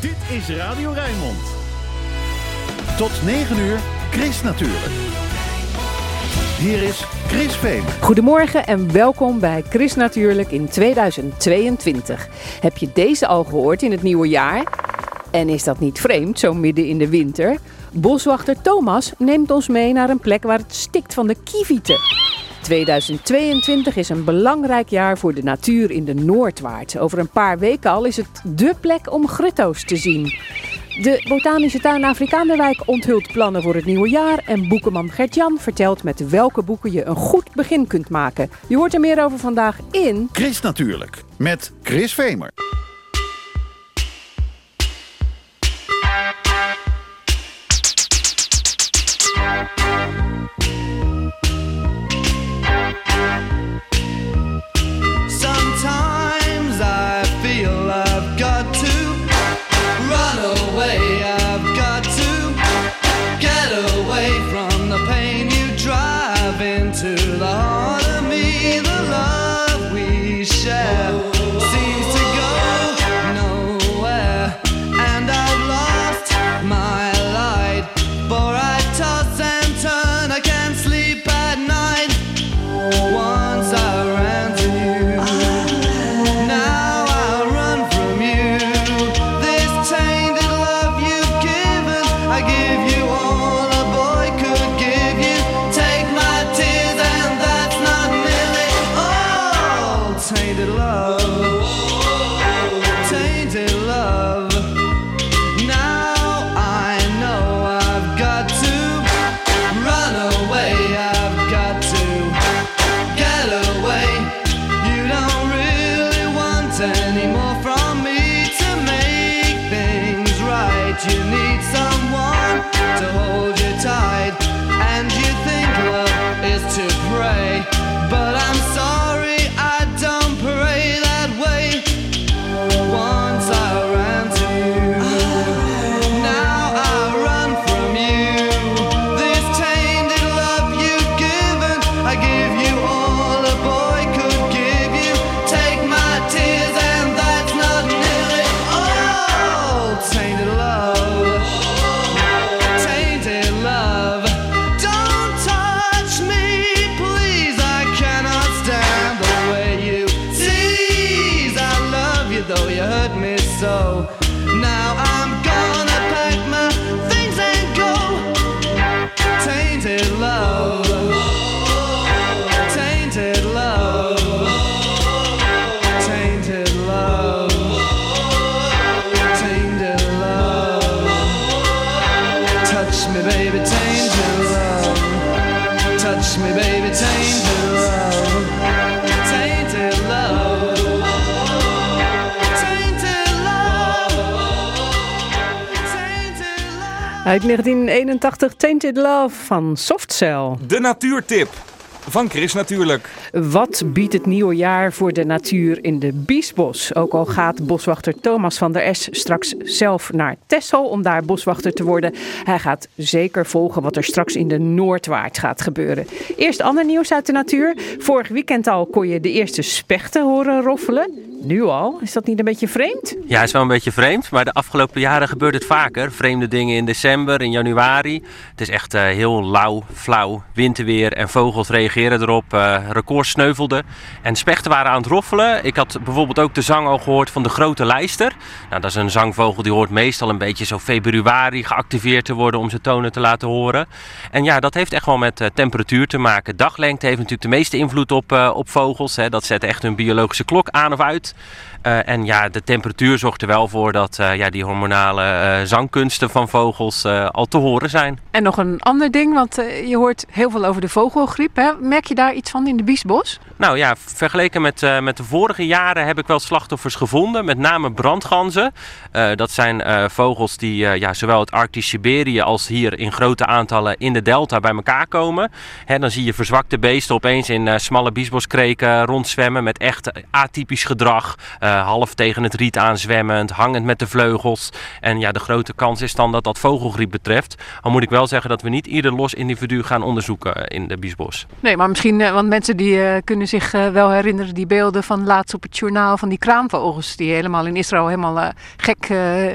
Dit is Radio Rijnmond. Tot 9 uur, Chris natuurlijk. Hier is Chris Vemer. Goedemorgen en welkom bij Chris Natuurlijk in 2022. Heb je deze al gehoord in het nieuwe jaar? En is dat niet vreemd, zo midden in de winter? Boswachter Thomas neemt ons mee naar een plek waar het stikt van de kievieten. 2022 is een belangrijk jaar voor de natuur in de Noordwaard. Over een paar weken al is het dé plek om grutto's te zien. De Botanische Tuin Afrikaanderwijk onthult plannen voor het nieuwe jaar. En boekenman Gert-Jan vertelt met welke boeken je een goed begin kunt maken. Je hoort er meer over vandaag in... Chris natuurlijk, met Chris Vemer. Uit 1981 Tainted Love van Softcell. De natuurtip. Van Chris natuurlijk. Wat biedt het nieuwe jaar voor de natuur in de Biesbos? Ook al gaat boswachter Thomas van der Es straks zelf naar Texel om daar boswachter te worden. Hij gaat zeker volgen wat er straks in de Noordwaard gaat gebeuren. Eerst ander nieuws uit de natuur. Vorig weekend al kon je de eerste spechten horen roffelen. Nu al? Is dat niet een beetje vreemd? Ja, is wel een beetje vreemd, maar de afgelopen jaren gebeurt het vaker. Vreemde dingen in december, in januari. Het is echt eh, heel lauw, flauw, winterweer en vogels reageren erop. eh records sneuvelden en spechten waren aan het roffelen. Ik had bijvoorbeeld ook de zang al gehoord van de grote lijster. Nou, dat is een zangvogel die hoort meestal een beetje zo februari geactiveerd te worden om zijn tonen te laten horen. En ja, dat heeft echt wel met eh, temperatuur te maken. Daglengte heeft natuurlijk de meeste invloed op, op vogels. Hè. Dat zet echt hun biologische klok aan of uit. Eh, en ja, de temperatuur zorgt er wel voor dat eh, ja, die hormonale eh, zangkunsten van vogels al te horen zijn. En nog een ander ding, want je hoort heel veel over de vogelgriep. Hè? Merk je daar iets van in de Biesbos? Nou ja, vergeleken met, met de vorige jaren heb ik wel slachtoffers gevonden. Met name brandganzen. Dat zijn vogels die ja, zowel het Arctisch Siberië als hier in grote aantallen in de delta bij elkaar komen. Hè, dan zie je verzwakte beesten opeens in smalle biesboskreken rondzwemmen met echt atypisch gedrag. Eh, half tegen het riet aanzwemmend, hangend met de vleugels. En ja, de grote kans is dan dat dat vogelgriep betreft. Al moet ik wel zeggen dat we niet ieder los individu gaan onderzoeken eh, in de biesbos. Nee, maar misschien, eh, want mensen die kunnen zich wel herinneren die beelden van laatst op het journaal van die kraanvogels die helemaal in Israël helemaal gek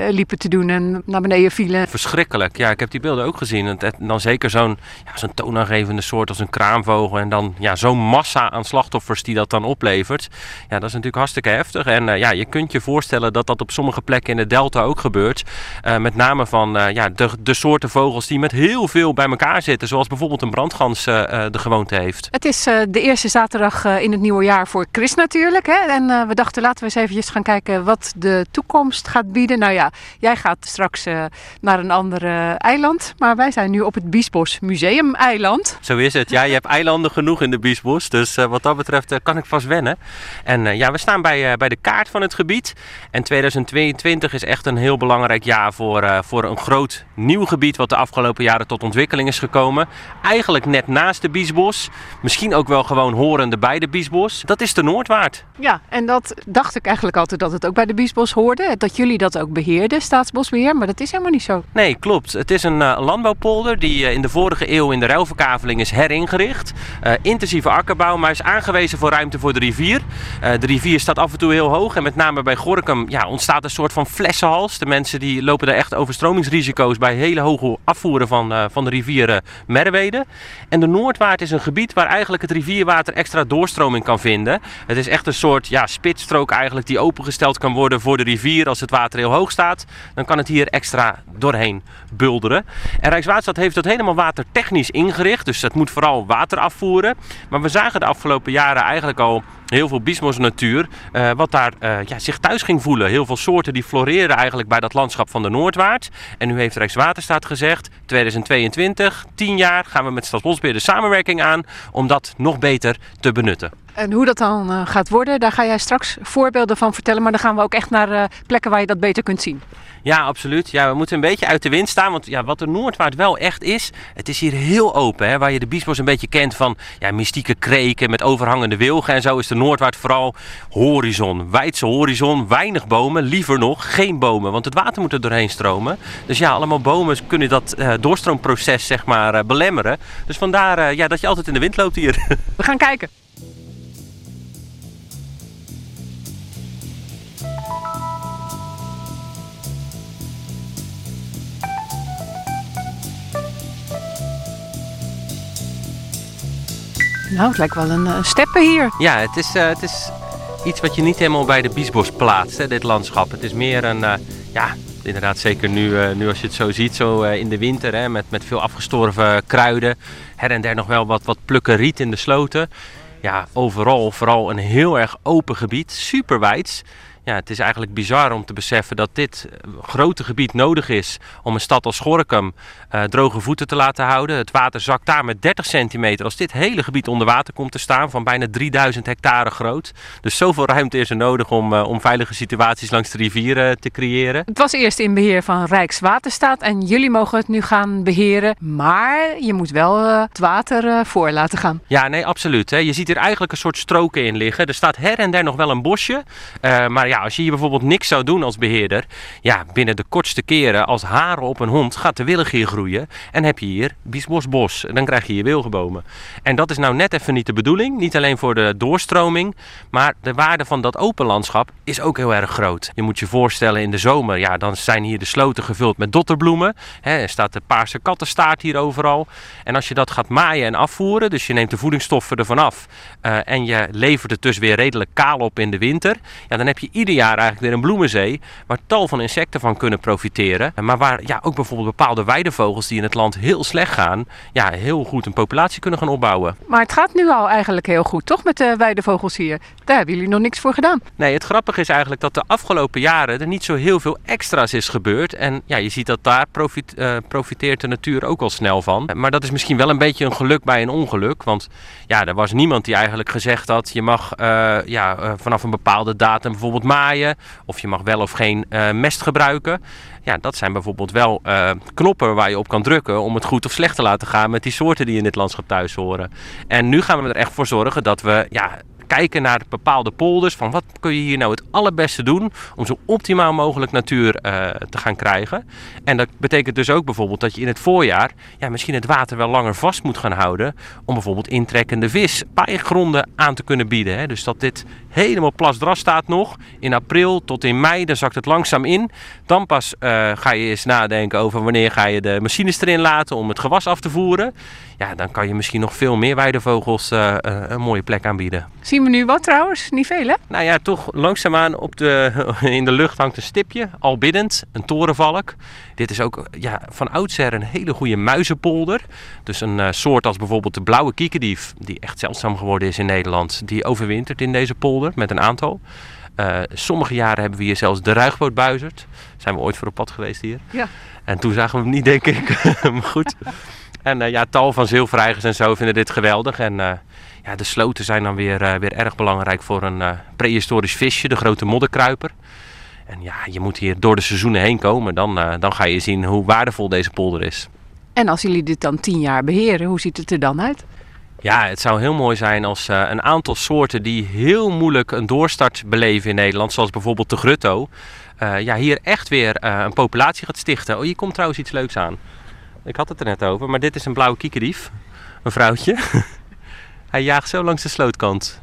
liepen te doen en naar beneden vielen. Verschrikkelijk. Ja, ik heb die beelden ook gezien. En dan zeker zo'n ja, zo'n toonaangevende soort als een kraanvogel. En dan ja, zo'n massa aan slachtoffers die dat dan oplevert. Ja, dat is natuurlijk hartstikke heftig. En eh, ja, je kunt je voorstellen dat dat op sommige plekken in de delta ook gebeurt. Eh, met name van eh, ja, de, de soorten vogels die met heel veel bij elkaar zitten. Zoals bijvoorbeeld een brandgans de gewoonte heeft. Het is de eerste zaterdag in het nieuwe jaar voor Chris natuurlijk. Hè? En we dachten laten we eens eventjes gaan kijken wat de toekomst gaat bieden. Nou ja, jij gaat straks naar een ander eiland. Maar wij zijn nu op het Biesbos Museum Eiland. Zo is het. Ja, je hebt eilanden genoeg in de Biesbos. Dus wat dat betreft kan ik vast wennen. En ja, we staan bij, eh, bij de kaart van het gebied. En 2022 is echt een heel belangrijk jaar voor, eh, voor een groot nieuw gebied. Wat de afgelopen jaren tot ontwikkeling is gekomen. Eigenlijk net naast de Biesbos. Misschien ook wel gewoon horende bij de Biesbos. Dat is de Noordwaard. Ja, en dat dacht ik eigenlijk altijd dat het ook bij de Biesbos hoorde. Dat jullie dat ook beheerden, Staatsbosbeheer. Maar dat is helemaal niet zo. Nee, klopt. Het is een eh, landbouwpolder die in de vorige eeuw in de ruilverkaveling is heringericht. Intensieve akkerbouw, maar is aangewezen voor ruimte voor de rivier. De rivier staat af en toe heel hoog en met name bij Gorkum ja, ontstaat een soort van flessenhals. De mensen die lopen daar echt overstromingsrisico's bij hele hoge afvoeren van, eh, van de rivier eh, Merwede. En de Noordwaard is een gebied waar eigenlijk het rivierwater extra doorstroming kan vinden. Het is echt een soort ja, spitsstrook eigenlijk die opengesteld kan worden voor de rivier als het water heel hoog staat. Dan kan het hier extra doorheen bulderen. En Rijkswaterstaat heeft dat helemaal watertechnisch ingericht. Dus dat moet vooral water afvoeren. Maar we zagen de afgelopen jaren eigenlijk al heel veel biesbosnatuur eh wat daar eh, ja, zich thuis ging voelen. Heel veel soorten die floreren eigenlijk bij dat landschap van de Noordwaard. En nu heeft Rijkswaterstaat gezegd, 2022, 10 jaar, gaan we met Staatsbosbeheer de samenwerking aan om dat nog beter te benutten. En hoe dat dan eh, gaat worden, daar ga jij straks voorbeelden van vertellen. Maar dan gaan we ook echt naar eh, plekken waar je dat beter kunt zien. Ja, absoluut. Ja, we moeten een beetje uit de wind staan. Want ja, wat de Noordwaard wel echt is, het is hier heel open. Hè, waar je de biesbos een beetje kent van ja, mystieke kreken met overhangende wilgen. En zo is de Noordwaard vooral horizon. Wijdse horizon, weinig bomen. Liever nog geen bomen, want het water moet er doorheen stromen. Dus ja, allemaal bomen kunnen dat eh, doorstroomproces zeg maar belemmeren. Dus vandaar ja, dat je altijd in de wind loopt hier. We gaan kijken. Nou, het lijkt wel een eh, steppen hier. Ja, het is, eh, het is iets wat je niet helemaal bij de biesbos plaatst, hè, dit landschap. Het is meer een, eh, ja, inderdaad zeker nu, nu als je het zo ziet, zo in de winter, hè, met, met veel afgestorven kruiden. Her en der nog wel wat, wat plukken riet in de sloten. Ja, overal vooral een heel erg open gebied, super wijds. Ja, het is eigenlijk bizar om te beseffen dat dit eh, grote gebied nodig is om een stad als Gorinchem eh, droge voeten te laten houden. Het water zakt daar met 30 centimeter als dit hele gebied onder water komt te staan, van bijna 3000 hectare groot. Dus zoveel ruimte is er nodig om, eh, om veilige situaties langs de rivieren te creëren. Het was eerst in beheer van Rijkswaterstaat en jullie mogen het nu gaan beheren. Maar je moet wel het water voor laten gaan. Ja, nee, absoluut. Hè. Je ziet hier eigenlijk een soort stroken in liggen. Er staat her en der nog wel een bosje. Maar ja, als je hier bijvoorbeeld niks zou doen als beheerder, ja, binnen de kortste keren als haren op een hond gaat de willig hier groeien. En heb je hier biesbosbos. En dan krijg je hier wilgenbomen. En dat is nou net even niet de bedoeling. Niet alleen voor de doorstroming, maar de waarde van dat open landschap is ook heel erg groot. Je moet je voorstellen in de zomer, ja, dan zijn hier de sloten gevuld met dotterbloemen. Hè, er staat de paarse kattenstaart hier overal. En als je dat gaat maaien en afvoeren, dus je neemt de voedingsstoffen ervan af eh, en je levert het dus weer redelijk kaal op in de winter, ja, dan heb je ieder jaar eigenlijk weer een bloemenzee waar tal van insecten van kunnen profiteren. Maar waar ja, ook bijvoorbeeld bepaalde weidevogels die in het land heel slecht gaan, ja, heel goed een populatie kunnen gaan opbouwen. Maar het gaat nu al eigenlijk heel goed, toch? Met de weidevogels hier. Daar hebben jullie nog niks voor gedaan. Nee, het grappige is eigenlijk dat de afgelopen jaren er niet zo heel veel extra's is gebeurd. En ja, je ziet dat daar profit, eh, profiteert de natuur ook al snel van. Maar dat is misschien wel een beetje een geluk bij een ongeluk. Want ja, er was niemand die eigenlijk gezegd had... je mag eh, ja, eh, vanaf een bepaalde datum bijvoorbeeld maaien... of je mag wel of geen eh, mest gebruiken. Ja, dat zijn bijvoorbeeld wel eh, knoppen waar je op kan drukken... om het goed of slecht te laten gaan met die soorten die in dit landschap thuis horen. En nu gaan we er echt voor zorgen dat we... Ja, kijken naar bepaalde polders. Van wat kun je hier nou het allerbeste doen om zo optimaal mogelijk natuur eh, te gaan krijgen. En dat betekent dus ook bijvoorbeeld dat je in het voorjaar ja, misschien het water wel langer vast moet gaan houden. Om bijvoorbeeld intrekkende vis paaigronden aan te kunnen bieden. Hè. Dus dat dit helemaal plasdras staat nog. In april tot in mei, dan zakt het langzaam in. Dan pas eh, ga je eens nadenken over wanneer ga je de machines erin laten om het gewas af te voeren. Ja, dan kan je misschien nog veel meer weidevogels eh, eh, een mooie plek aanbieden. Zien we nu wat trouwens? Niet veel hè? Nou ja, toch langzaamaan op de, in de lucht hangt een stipje, al biddend, een torenvalk. Dit is ook ja, van oudsher een hele goede muizenpolder. Dus een eh, soort als bijvoorbeeld de blauwe kiekendief, die echt zeldzaam geworden is in Nederland. Die overwintert in deze polder met een aantal. Sommige jaren hebben we hier zelfs de ruigbootbuizerd. Zijn we ooit voor op pad geweest hier. Ja. En toen zagen we hem niet, denk ik. maar goed. En eh, ja, tal van zilverreigers en zo vinden dit geweldig. En eh, ja, de sloten zijn dan weer, eh, weer erg belangrijk voor een eh, prehistorisch visje, de grote modderkruiper. En ja, je moet hier door de seizoenen heen komen. Dan, dan ga je zien hoe waardevol deze polder is. En als jullie dit dan tien jaar beheren, hoe ziet het er dan uit? Ja, het zou heel mooi zijn als een aantal soorten die heel moeilijk een doorstart beleven in Nederland, zoals bijvoorbeeld de grutto, ja, hier echt weer een populatie gaat stichten. Oh, hier komt trouwens iets leuks aan. Ik had het er net over, maar dit is een blauwe kiekendief. Een vrouwtje. Hij jaagt zo langs de slootkant.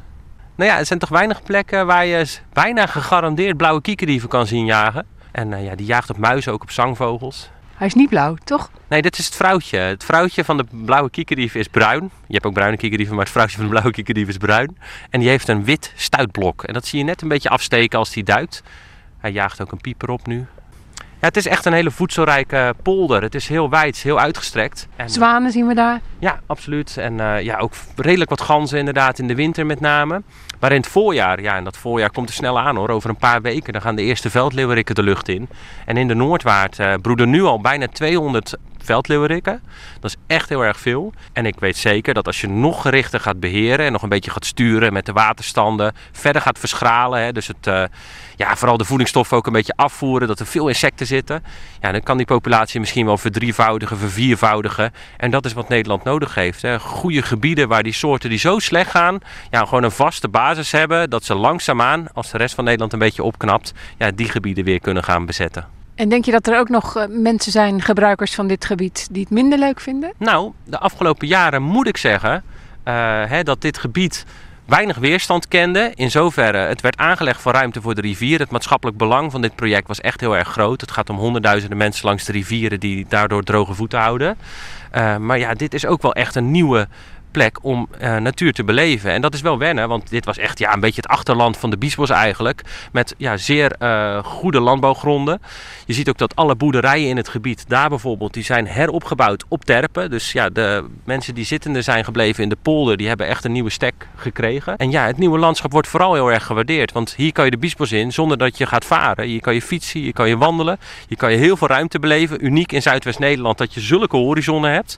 Nou ja, er zijn toch weinig plekken waar je bijna gegarandeerd blauwe kiekerdieven kan zien jagen. En eh, ja, die jaagt op muizen, ook op zangvogels. Hij is niet blauw, toch? Nee, dit is het vrouwtje. Het vrouwtje van de blauwe kiekerdief is bruin. Je hebt ook bruine kiekerdieven, maar het vrouwtje van de blauwe kiekerdief is bruin. En die heeft een wit stuitblok. En dat zie je net een beetje afsteken als die duikt. Hij jaagt ook een pieper op nu. Ja, het is echt een hele voedselrijke polder. Het is heel wijd, heel uitgestrekt. En, Zwanen zien we daar. ja, absoluut. En eh, ja, ook redelijk wat ganzen inderdaad in de winter met name. Maar in het voorjaar, ja, en dat voorjaar komt er snel aan hoor. Over een paar weken dan gaan de eerste veldleeuwerikken de lucht in. En in de Noordwaard eh, broeden nu al bijna 200 veldleeuwerikken. Dat is echt heel erg veel. En ik weet zeker dat als je nog gerichter gaat beheren en nog een beetje gaat sturen met de waterstanden, verder gaat verschralen, hè, dus het, eh, ja, vooral de voedingsstoffen ook een beetje afvoeren, dat er veel insecten zitten, ja, dan kan die populatie misschien wel verdrievoudigen, verviervoudigen. En dat is wat Nederland nodig heeft. Hè. Goede gebieden waar die soorten die zo slecht gaan, ja, gewoon een vaste basis hebben, dat ze langzaamaan, als de rest van Nederland een beetje opknapt, ja, die gebieden weer kunnen gaan bezetten. En denk je dat er ook nog eh, mensen zijn, gebruikers van dit gebied, die het minder leuk vinden? Nou, de afgelopen jaren moet ik zeggen eh, hè, dat dit gebied weinig weerstand kende. In zoverre, het werd aangelegd voor ruimte voor de rivier. Het maatschappelijk belang van dit project was echt heel erg groot. Het gaat om honderdduizenden mensen langs de rivieren die daardoor droge voeten houden. Eh, maar ja, dit is ook wel echt een nieuwe plek om eh, natuur te beleven. En dat is wel wennen, want dit was echt ja, een beetje het achterland van de Biesbos eigenlijk. Met ja, zeer eh, goede landbouwgronden. Je ziet ook dat alle boerderijen in het gebied, daar bijvoorbeeld, die zijn heropgebouwd op terpen. Dus ja, de mensen die zittende zijn gebleven in de polder, die hebben echt een nieuwe stek gekregen. En ja, het nieuwe landschap wordt vooral heel erg gewaardeerd. Want hier kan je de Biesbos in zonder dat je gaat varen. Hier kan je fietsen, hier kan je wandelen. Hier kan je heel veel ruimte beleven. Uniek in Zuidwest-Nederland dat je zulke horizonnen hebt.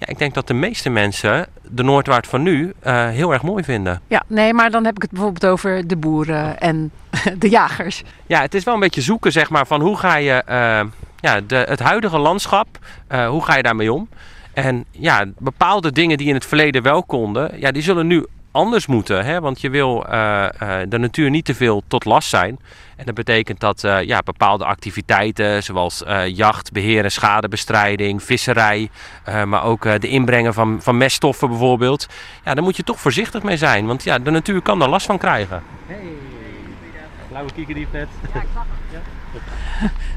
Ja, ik denk dat de meeste mensen de Noordwaard van nu eh, heel erg mooi vinden. Ja, nee, maar dan heb ik het bijvoorbeeld over de boeren en de jagers. Ja, het is wel een beetje zoeken, zeg maar, van hoe ga je eh, ja, de, het huidige landschap, eh, hoe ga je daarmee om? En ja, bepaalde dingen die in het verleden wel konden, ja, die zullen nu anders moeten. Hè? Want je wil eh, eh, de natuur niet te veel tot last zijn. En dat betekent dat eh, ja, bepaalde activiteiten, zoals eh, jacht, beheer en schadebestrijding, visserij, eh, maar ook eh, de inbrengen van, van meststoffen bijvoorbeeld. Ja, daar moet je toch voorzichtig mee zijn, want ja, de natuur kan daar last van krijgen. Hey, blauwe kiekerdief net.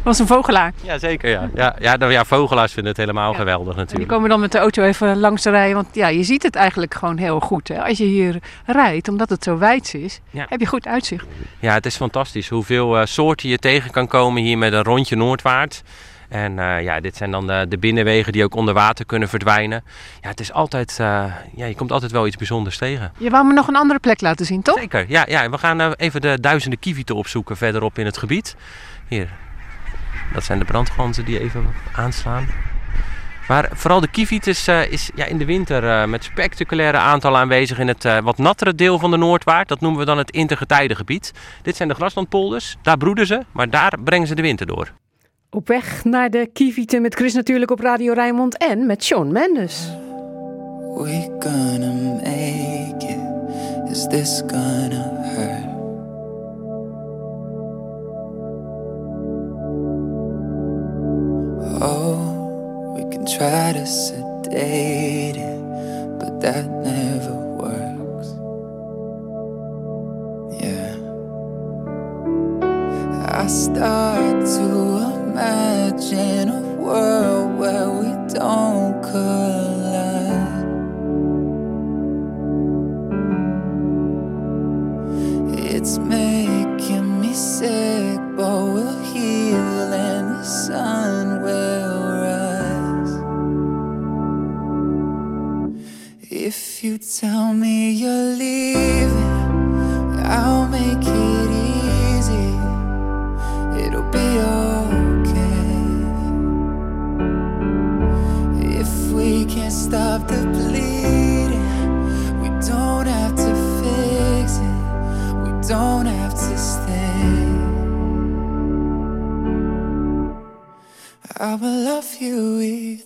Was een vogelaar. Ja, zeker. Ja. Ja, ja, nou, ja, vogelaars vinden het helemaal Ja. geweldig En die natuurlijk. komen dan met de auto even langs rijden. Want ja, je ziet het eigenlijk gewoon heel goed. Hè? Als je hier rijdt, omdat het zo wijd is, Ja. heb je goed uitzicht. Ja, het is fantastisch hoeveel eh, soorten je tegen kan komen hier met een rondje Noordwaard. En eh, ja, dit zijn dan de, de binnenwegen die ook onder water kunnen verdwijnen. Ja, het is altijd, eh, ja, je komt altijd wel iets bijzonders tegen. Je wou me nog een andere plek laten zien, toch? Zeker, ja, ja. We gaan even de duizenden kievieten opzoeken verderop in het gebied. Hier, dat zijn de brandganzen die even aanslaan. Maar vooral de kieviet is, eh, is ja, in de winter eh, met spectaculaire aantallen aanwezig in het eh, wat nattere deel van de Noordwaard. Dat noemen we dan het intergetijdengebied. Dit zijn de graslandpolders, daar broeden ze, maar daar brengen ze de winter door. Op weg naar de Kievieten met Chris natuurlijk op Radio Rijnmond en met Sean Mendes. We gonna make it. Is this gonna hurt? Oh, we can try to sedate it, but that never works. Yeah. I start to imagine a world where we don't collide. It's making me sick, but we'll heal and sun will rise. If you tell me you're leaving, I'll make it easy. I will love you either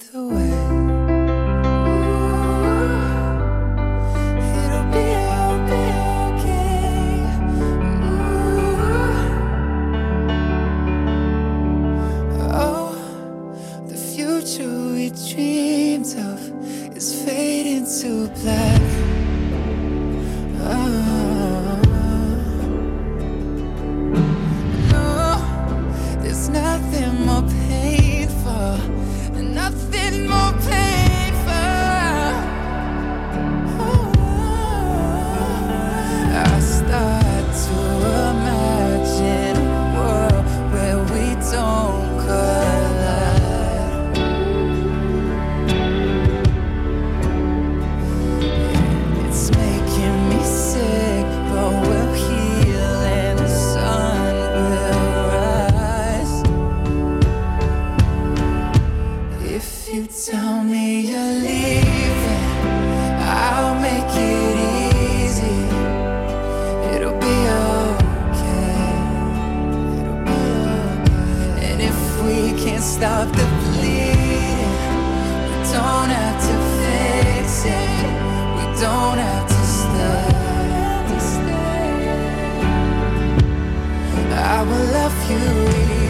will love you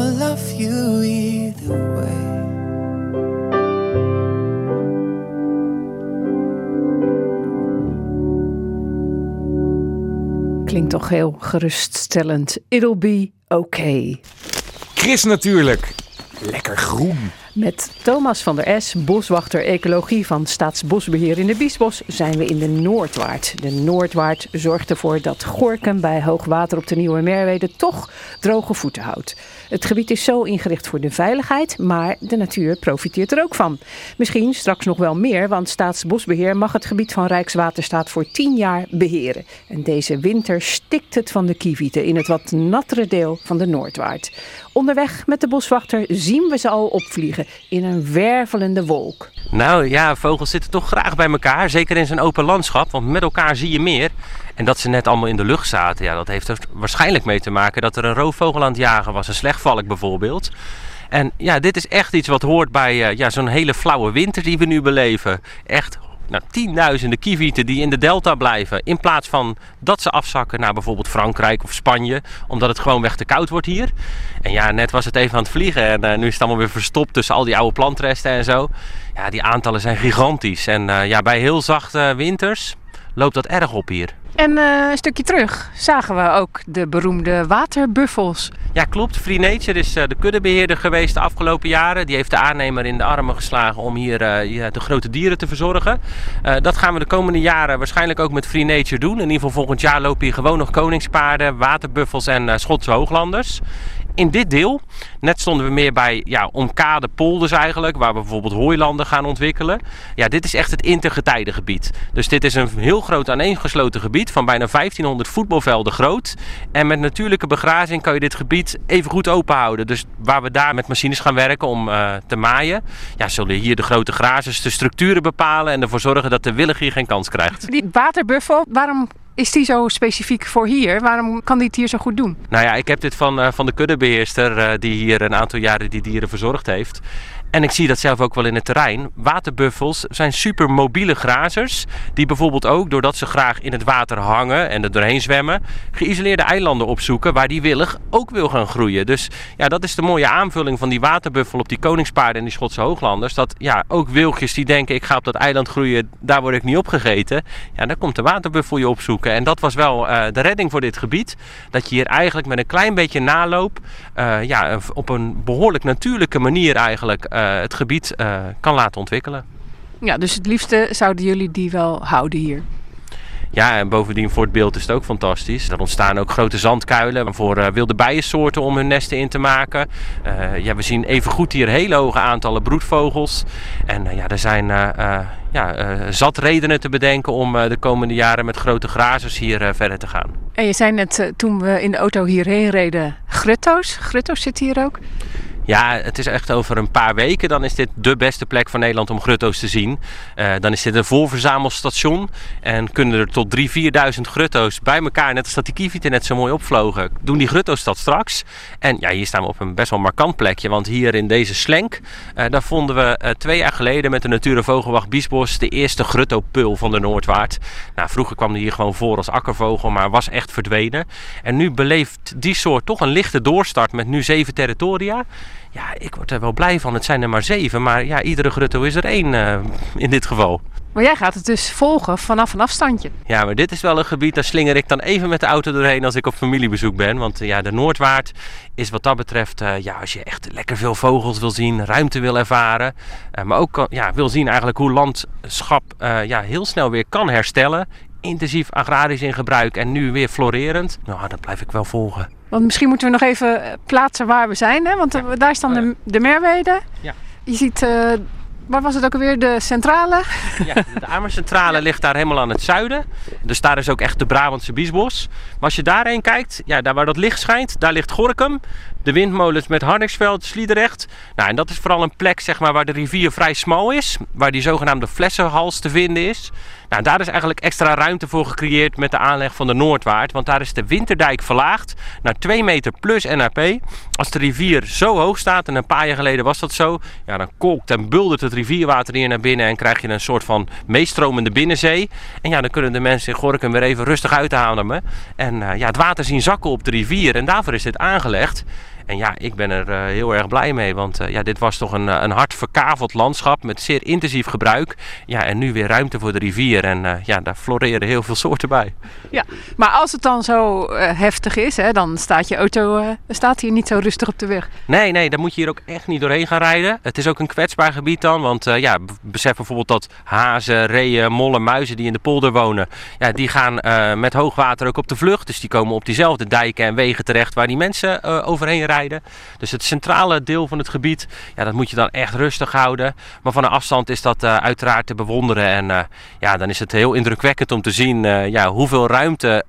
will love you either way. Klinkt toch heel geruststellend. It'll be okay. Chris natuurlijk. Lekker groen. Met Thomas van der S, boswachter ecologie van Staatsbosbeheer in de Biesbos, zijn we in de Noordwaard. De Noordwaard zorgt ervoor dat Gorkum bij hoogwater op de Nieuwe Merwede toch droge voeten houdt. Het gebied is zo ingericht voor de veiligheid, maar de natuur profiteert er ook van. Misschien straks nog wel meer, want Staatsbosbeheer mag het gebied van Rijkswaterstaat voor 10 jaar beheren. En deze winter stikt het van de kievieten in het wat nattere deel van de Noordwaard. Onderweg met de boswachter zien we ze al opvliegen in een wervelende wolk. Nou ja, vogels zitten toch graag bij elkaar. Zeker in zo'n open landschap, want met elkaar zie je meer. En dat ze net allemaal in de lucht zaten, ja, dat heeft er waarschijnlijk mee te maken dat er een roofvogel aan het jagen was. Een slechtvalk bijvoorbeeld. En ja, dit is echt iets wat hoort bij eh, ja, zo'n hele flauwe winter die we nu beleven. Echt nou, tienduizenden kievieten die in de delta blijven. In plaats van dat ze afzakken naar bijvoorbeeld Frankrijk of Spanje. Omdat het gewoon weg te koud wordt hier. En ja, net was het even aan het vliegen. En eh, nu is het allemaal weer verstopt tussen al die oude plantresten en zo. Ja, die aantallen zijn gigantisch. En eh, ja, bij heel zachte winters loopt dat erg op hier. En eh, een stukje terug zagen we ook de beroemde waterbuffels. Ja, klopt. Free Nature is eh, de kuddebeheerder geweest de afgelopen jaren. Die heeft de aannemer in de armen geslagen om hier eh, de grote dieren te verzorgen. Dat gaan we de komende jaren waarschijnlijk ook met Free Nature doen. In ieder geval volgend jaar lopen hier gewoon nog koningspaarden, waterbuffels en Schotse hooglanders. In dit deel, net stonden we meer bij ja, omkade polders eigenlijk, waar we bijvoorbeeld hooilanden gaan ontwikkelen. Ja, dit is echt het intergetijdengebied. Dus dit is een heel groot aaneengesloten gebied van bijna 1500 voetbalvelden groot. En met natuurlijke begrazing kan je dit gebied even goed open houden. Dus waar we daar met machines gaan werken om eh, te maaien, ja, zullen hier de grote grazers de structuren bepalen en ervoor zorgen dat de willig hier geen kans krijgt. Die waterbuffel, waarom is die zo specifiek voor hier? Waarom kan die het hier zo goed doen? Nou ja, ik heb dit van, eh, van de kuddebeheerster eh, die hier een aantal jaren die dieren verzorgd heeft. En ik zie dat zelf ook wel in het terrein. Waterbuffels zijn super mobiele grazers. Die bijvoorbeeld ook, doordat ze graag in het water hangen en er doorheen zwemmen, geïsoleerde eilanden opzoeken waar die willig ook wil gaan groeien. Dus ja, dat is de mooie aanvulling van die waterbuffel op die koningspaarden en die Schotse hooglanders. Dat ja, ook wilgjes die denken ik ga op dat eiland groeien, daar word ik niet opgegeten. Ja, daar komt de waterbuffel je opzoeken. En dat was wel eh, de redding voor dit gebied. Dat je hier eigenlijk met een klein beetje naloop, eh, ja, op een behoorlijk natuurlijke manier eigenlijk eh, het gebied eh, kan laten ontwikkelen. Ja, dus het liefste zouden jullie die wel houden hier. Ja, en bovendien voor het beeld is het ook fantastisch. Er ontstaan ook grote zandkuilen voor eh, wilde bijensoorten om hun nesten in te maken. Eh, ja, we zien evengoed hier hele hoge aantallen broedvogels. En eh, ja, er zijn eh, eh, ja, eh, zat redenen te bedenken om eh, de komende jaren met grote grazers hier eh, verder te gaan. En je zei net eh, toen we in de auto hierheen reden, grutto's. Grutto's zitten hier ook. Ja, het is echt over een paar weken. Dan is dit de beste plek van Nederland om grutto's te zien. Eh, dan is dit een voorverzamelstation. En kunnen er tot 3.000, 4.000 grutto's bij elkaar, net als dat die kievieten net zo mooi opvlogen, doen die grutto's dat straks. En ja, hier staan we op een best wel markant plekje. Want hier in deze slenk, eh, daar vonden we eh, twee jaar geleden met de Natuur- en Vogelwacht Biesbos de eerste gruttopul van de Noordwaard. Nou, vroeger kwam die hier gewoon voor als akkervogel, maar was echt verdwenen. En nu beleeft die soort toch een lichte doorstart met nu zeven territoria. Ja, ik word er wel blij van. Het zijn er maar zeven, maar ja, iedere grutto is er één eh, in dit geval. Maar jij gaat het dus volgen vanaf een afstandje. Ja, maar dit is wel een gebied, daar slinger ik dan even met de auto doorheen als ik op familiebezoek ben. Want eh, ja, de Noordwaard is wat dat betreft, eh, ja, als je echt lekker veel vogels wil zien, ruimte wil ervaren. maar ook ja, wil zien eigenlijk hoe landschap ja, heel snel weer kan herstellen. Intensief agrarisch in gebruik en nu weer florerend. Nou, dat blijf ik wel volgen. Want misschien moeten we nog even plaatsen waar we zijn. Hè? Want daar staan de, de Merwede. Ja. Je ziet, eh, waar was het ook alweer? De centrale. Ja, de Amercentrale ligt daar helemaal aan het zuiden. Dus daar is ook echt de Brabantse biesbos. Maar als je daarheen kijkt, ja, daar waar dat licht schijnt, daar ligt Gorkum. De windmolens met Harniksveld, Sliedrecht. Nou, en dat is vooral een plek zeg maar, waar de rivier vrij smal is. Waar die zogenaamde flessenhals te vinden is. Nou, daar is eigenlijk extra ruimte voor gecreëerd met de aanleg van de Noordwaard. Want daar is de winterdijk verlaagd naar 2 meter plus NAP. Als de rivier zo hoog staat, en een paar jaar geleden was dat zo, ja, dan kolkt en buldert het rivierwater hier naar binnen en krijg je een soort van meestromende binnenzee. En ja, dan kunnen de mensen in Gorkum weer even rustig uitademen. En eh, ja, het water zien zakken op de rivier en daarvoor is dit aangelegd. En ja, ik ben er eh, heel erg blij mee, want eh, ja, dit was toch een, eh, een hard verkaveld landschap met zeer intensief gebruik. Ja, en nu weer ruimte voor de rivier en ja, daar floreren heel veel soorten bij. Ja, maar als het dan zo heftig is, hè, dan staat je auto staat hier niet zo rustig op de weg. Nee, nee, daar moet je hier ook echt niet doorheen gaan rijden. Het is ook een kwetsbaar gebied dan, want ja, besef bijvoorbeeld dat hazen, reeën, mollen, muizen die in de polder wonen, ja, die gaan met hoogwater ook op de vlucht. Dus die komen op diezelfde dijken en wegen terecht waar die mensen overheen rijden. Dus het centrale deel van het gebied, ja, dat moet je dan echt rustig houden. Maar van een afstand is dat eh, uiteraard te bewonderen. En eh, ja, dan is het heel indrukwekkend om te zien eh, ja, hoeveel ruimte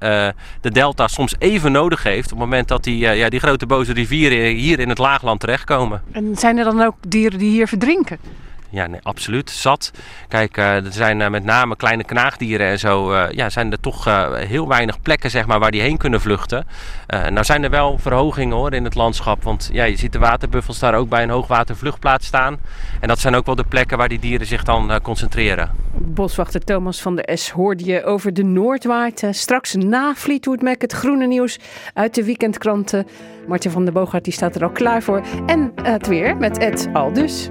de delta soms even nodig heeft. Op het moment dat die, ja, die grote boze rivieren hier in het laagland terechtkomen. En zijn er dan ook dieren die hier verdrinken? Ja, nee, absoluut. Zat. Kijk, eh, er zijn eh, met name kleine knaagdieren en zo. eh, ja, zijn er toch heel weinig plekken zeg maar, waar die heen kunnen vluchten. Nou zijn er wel verhogingen hoor in het landschap. Want ja, je ziet de waterbuffels daar ook bij een hoogwatervluchtplaats staan. En dat zijn ook wel de plekken waar die dieren zich dan concentreren. Boswachter Thomas van de S hoorde je over de Noordwaard. Eh, Straks na Fleetwood Mac het groene nieuws uit de weekendkranten. Martin van der Boogaard die staat er al klaar voor. En het weer met Ed Aldus.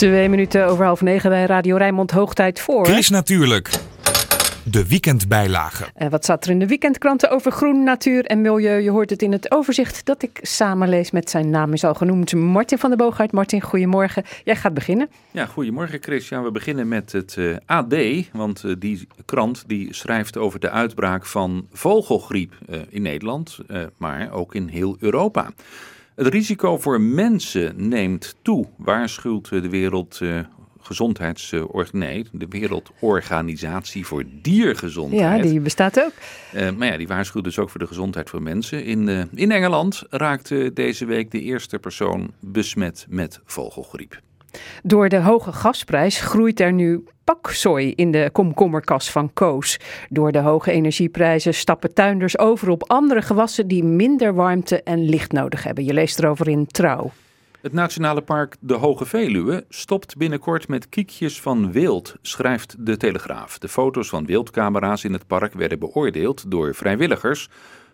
Twee minuten over half negen bij Radio Rijnmond. Hoogtijd voor. Chris Natuurlijk. De weekendbijlage. En wat staat er in de weekendkranten over groen, natuur en milieu? Je hoort het in het overzicht dat ik samenlees met zijn naam is al genoemd. Martin van der Boogaard. Martin, goedemorgen. Jij gaat beginnen. Ja, goedemorgen Chris. Ja, we beginnen met het eh, AD, want eh, die krant die schrijft over de uitbraak van vogelgriep eh, in Nederland, eh, maar ook in heel Europa. Het risico voor mensen neemt toe, waarschuwt eh, de Wereld eh, nee, de Wereldorganisatie voor Ja, Diergezondheid. die bestaat ook. Eh, maar ja, die waarschuwt dus ook voor de gezondheid van mensen. In, eh, in Engeland raakte deze week de eerste persoon besmet met vogelgriep. Door de hoge gasprijs groeit er nu paksoi in de komkommerkas van Koos. Door de hoge energieprijzen stappen tuinders over op andere gewassen die minder warmte en licht nodig hebben. Je leest erover in Trouw. Het Nationale Park De Hoge Veluwe stopt binnenkort met kiekjes van wild, schrijft de Telegraaf. De foto's van wildcamera's in het park werden beoordeeld door vrijwilligers.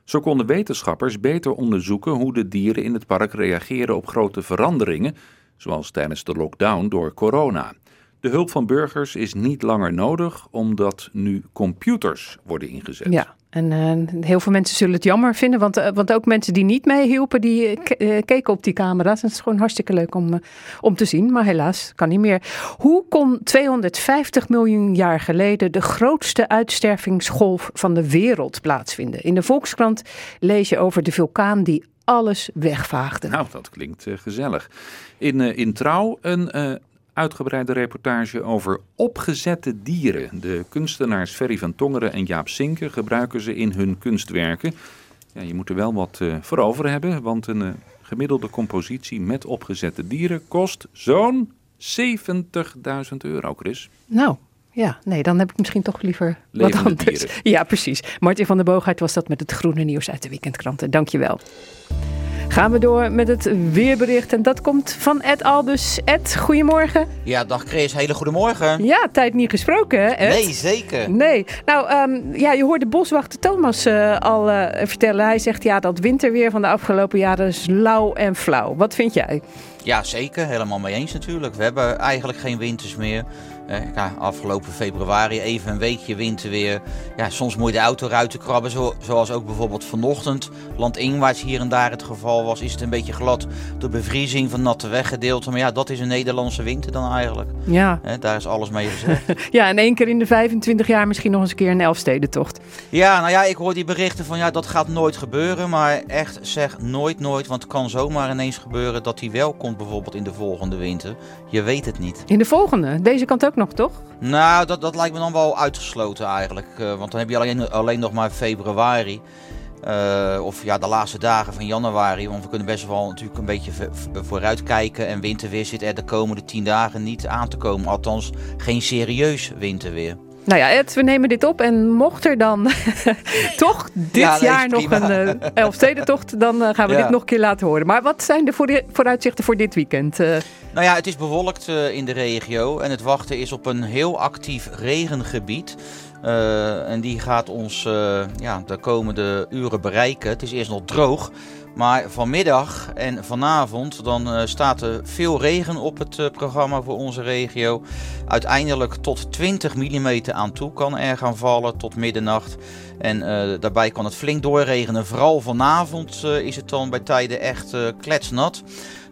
Zo konden wetenschappers beter onderzoeken hoe de dieren in het park reageren op grote veranderingen, zoals tijdens de lockdown door corona. De hulp van burgers is niet langer nodig, omdat nu computers worden ingezet. Ja, en eh, heel veel mensen zullen het jammer vinden, want, eh, want ook mensen die niet meehielpen, die eh, keken op die camera's. En het is gewoon hartstikke leuk om, om te zien, maar helaas kan niet meer. Hoe kon 250 miljoen jaar geleden de grootste uitstervingsgolf van de wereld plaatsvinden? In de Volkskrant lees je over de vulkaan die alles wegvaagde. Nou, dat klinkt eh, gezellig. In, eh, in Trouw een eh, uitgebreide reportage over opgezette dieren. De kunstenaars Ferry van Tongeren en Jaap Sinke gebruiken ze in hun kunstwerken. Ja, je moet er wel wat voor over hebben, want een gemiddelde compositie met opgezette dieren kost zo'n 70.000 euro, Chris. Nou, ja, nee, dan heb ik misschien toch liever wat anders. dieren. Ja, precies. Martin van der Boogaard was dat met het groene nieuws uit de weekendkranten. Dankjewel. Gaan we door met het weerbericht en dat komt van Ed Albus. Ed, goedemorgen. Ja, dag Chris, hele goedemorgen. Ja, tijd niet gesproken hè Ed? Nee, zeker. Nee. Nou, ehm, ja, je hoorde boswachter Thomas eh, al eh, vertellen. Hij zegt ja, dat winterweer van de afgelopen jaren is lauw en flauw. Wat vind jij? Ja, zeker. Helemaal mee eens natuurlijk. We hebben eigenlijk geen winters meer. Ja, afgelopen februari even een weekje winterweer. Ja, soms moet je de auto ruiten krabben, zo, zoals ook bijvoorbeeld vanochtend. Landinwaarts hier en daar het geval was, is het een beetje glad door bevriezing van natte weggedeelten. Maar ja, dat is een Nederlandse winter dan eigenlijk. Ja. Daar is alles mee gezegd. ja, en één keer in de 25 jaar misschien nog eens een keer een Elfstedentocht. Ja, nou ja, ik hoor die berichten van ja, dat gaat nooit gebeuren. Maar echt zeg nooit, nooit. Want het kan zomaar ineens gebeuren dat die wel komt bijvoorbeeld in de volgende winter. Je weet het niet. In de volgende, deze kant ook nog, toch? Nou, dat, dat lijkt me dan wel uitgesloten eigenlijk. Eh, want dan heb je alleen, alleen nog maar februari. Eh, of ja, de laatste dagen van januari. Want we kunnen best wel natuurlijk een beetje vooruitkijken. En winterweer zit er de komende tien dagen niet aan te komen. Althans, geen serieus winterweer. Nou ja, Ed, we nemen dit op. En mocht er dan toch dit Ja, jaar nog prima. een uh, Elfstedentocht, dan eh, gaan we Ja. dit nog een keer laten horen. Maar wat zijn de voor- vooruitzichten voor dit weekend? Eh, Nou ja, het is bewolkt in de regio en het wachten is op een heel actief regengebied. En die gaat ons ja, de komende uren bereiken. Het is eerst nog droog. Maar vanmiddag en vanavond dan eh, staat er veel regen op het eh, programma voor onze regio. Uiteindelijk tot 20 mm aan toe kan er gaan vallen tot middernacht. En eh, daarbij kan het flink doorregenen. Vooral vanavond is het dan bij tijden echt kletsnat.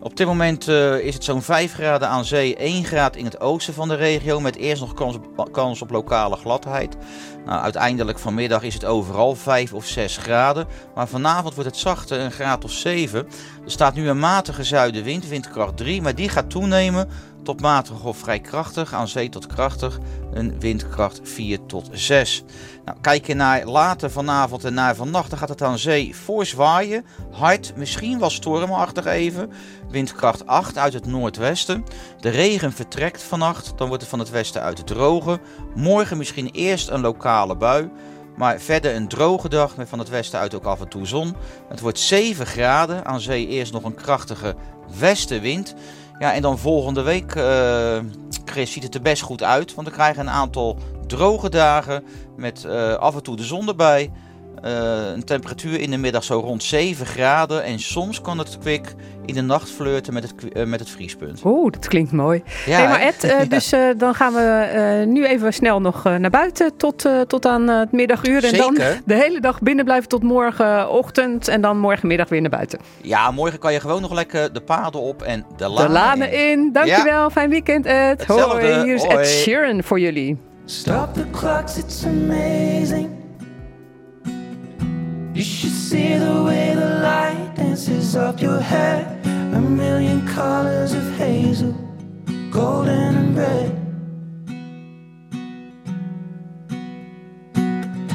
Op dit moment is het zo'n 5 graden aan zee, 1 graad in het oosten van de regio. Met eerst nog kans op, kans op lokale gladheid. Nou, uiteindelijk vanmiddag is het overal 5 of 6 graden. Maar vanavond wordt het zachter, een graad of 7. Er staat nu een matige zuidenwind, windkracht 3. Maar die gaat toenemen tot matig of vrij krachtig. Aan zee tot krachtig, een windkracht 4 tot 6. Nou, kijk je naar later vanavond en naar vannacht, dan gaat het aan zee fors waaien. Hard, misschien wel stormachtig even. Windkracht 8 uit het noordwesten. De regen vertrekt vannacht, dan wordt het van het westen uit droge. Morgen misschien eerst een lokale bui. Maar verder een droge dag met van het westen uit ook af en toe zon. Het wordt 7 graden. Aan zee eerst nog een krachtige westenwind. Ja, en dan volgende week, eh, Chris, ziet het er best goed uit. Want we krijgen een aantal droge dagen met eh, af en toe de zon erbij. Eh, een temperatuur in de middag zo rond 7 graden. En soms kan het kwik in de nacht flirten met het, eh, met het vriespunt. Oeh, dat klinkt mooi. Ja, hey, maar? Ed, eh, Ja. dus eh, dan gaan we eh, nu even snel nog naar buiten tot, eh, tot aan het middaguur. En dan de hele dag binnen blijven tot morgenochtend. En dan morgenmiddag weer naar buiten. Ja, morgen kan je gewoon nog lekker de paden op en de De lanen, lanen in. Dankjewel. Fijn weekend, Ed. Hetzelfde. Hoi, hier is Ed. Sheeran voor jullie. Stop the clocks, it's amazing. You should see the way the light dances up your hair. A million colors of hazel, golden and red.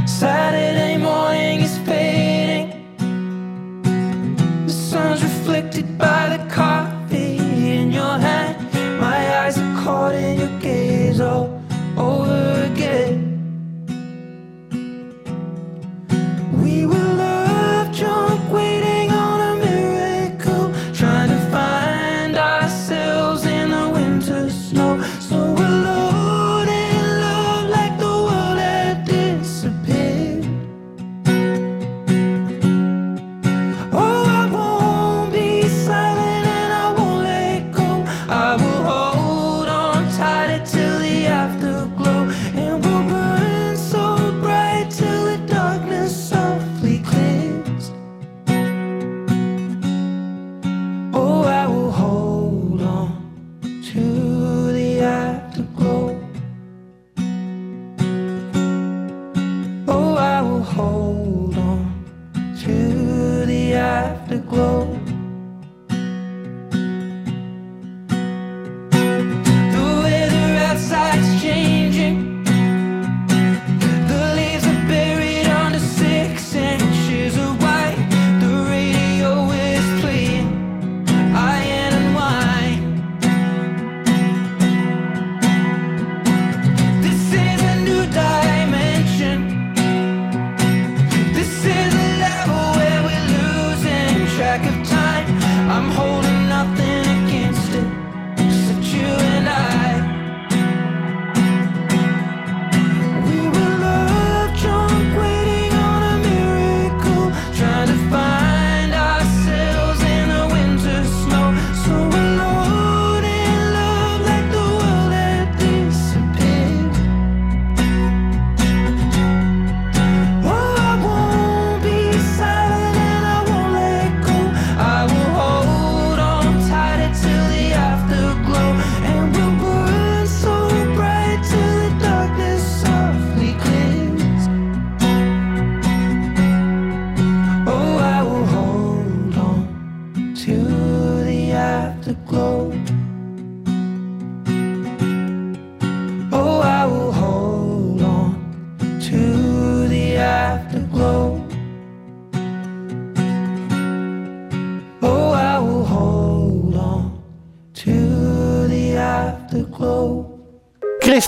Saturday morning is fading. The sun's reflected by the coffee in your hand. My eyes are caught in your gaze all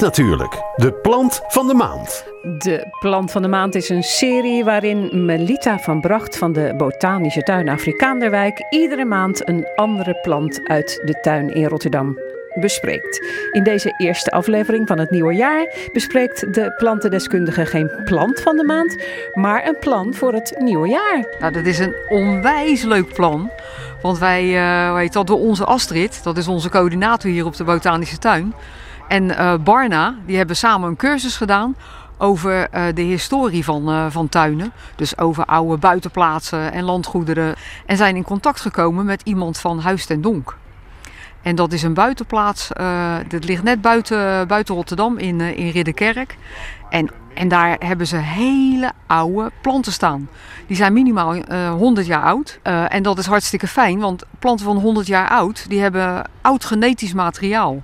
natuurlijk, de plant van de maand. De Plant van de Maand is een serie waarin Melita van Bracht van de Botanische Tuin Afrikaanderwijk iedere maand een andere plant uit de tuin in Rotterdam bespreekt. In deze eerste aflevering van het nieuwe jaar bespreekt de plantendeskundige geen plant van de maand, maar een plan voor het nieuwe jaar. Nou, dat is een onwijs leuk plan. Want wij, eh weet dat door onze Astrid, dat is onze coördinator hier op de Botanische Tuin. En eh, Barna, die hebben samen een cursus gedaan over eh, de historie van, eh, van tuinen. Dus over oude buitenplaatsen en landgoederen. En zijn in contact gekomen met iemand van Huis ten Donk. En dat is een buitenplaats, dat ligt net buiten, buiten Rotterdam in, in Ridderkerk. En, en daar hebben ze hele oude planten staan. Die zijn minimaal eh 100 jaar oud. En dat is hartstikke fijn, want planten van 100 jaar oud, die hebben oud genetisch materiaal.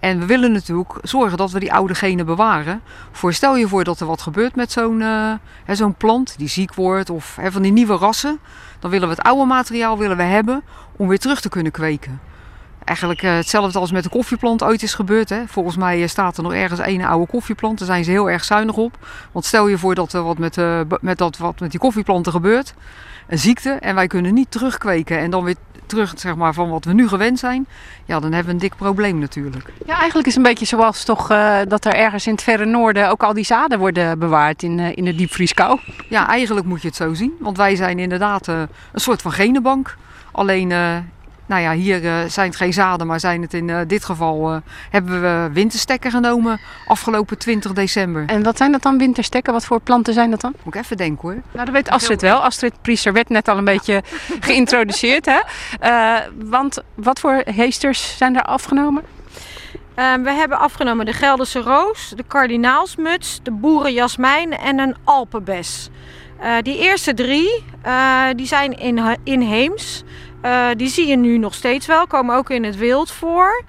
En we willen natuurlijk zorgen dat we die oude genen bewaren. Voor stel je voor dat er wat gebeurt met zo'n eh, zo'n plant die ziek wordt of hè, van die nieuwe rassen. Dan willen we het oude materiaal willen we hebben om weer terug te kunnen kweken. Eigenlijk eh, hetzelfde als met de koffieplant ooit is gebeurd. Hè. Volgens mij eh, staat er nog ergens een oude koffieplant. Daar zijn ze heel erg zuinig op. Want stel je voor dat er wat met, met, dat, wat met die koffieplanten gebeurt. Een ziekte. En wij kunnen niet terugkweken en dan weer terug zeg maar, van wat we nu gewend zijn, ja, dan hebben we een dik probleem natuurlijk. Ja, eigenlijk is het een beetje zoals toch eh, dat er ergens in het verre noorden ook al die zaden worden bewaard in, eh, in de diepvrieskou. Ja, eigenlijk moet je het zo zien, want wij zijn inderdaad eh, een soort van genenbank. Alleen, nou ja, hier eh, zijn het geen zaden, maar zijn het in eh, dit geval eh, hebben we winterstekken genomen afgelopen 20 december. En wat zijn dat dan, winterstekken? Wat voor planten zijn dat dan? Moet ik even denken hoor. Nou, dat weet Astrid wel. Astrid Priester werd net al een beetje geïntroduceerd. Hè? Eh, want wat voor heesters zijn er afgenomen? Ehm, we hebben afgenomen de Gelderse roos, de kardinaalsmuts, de boerenjasmijn en een alpenbes. Eh, die eerste drie eh, die zijn in, inheems. Eh, die zie je nu nog steeds wel, komen ook in het wild voor.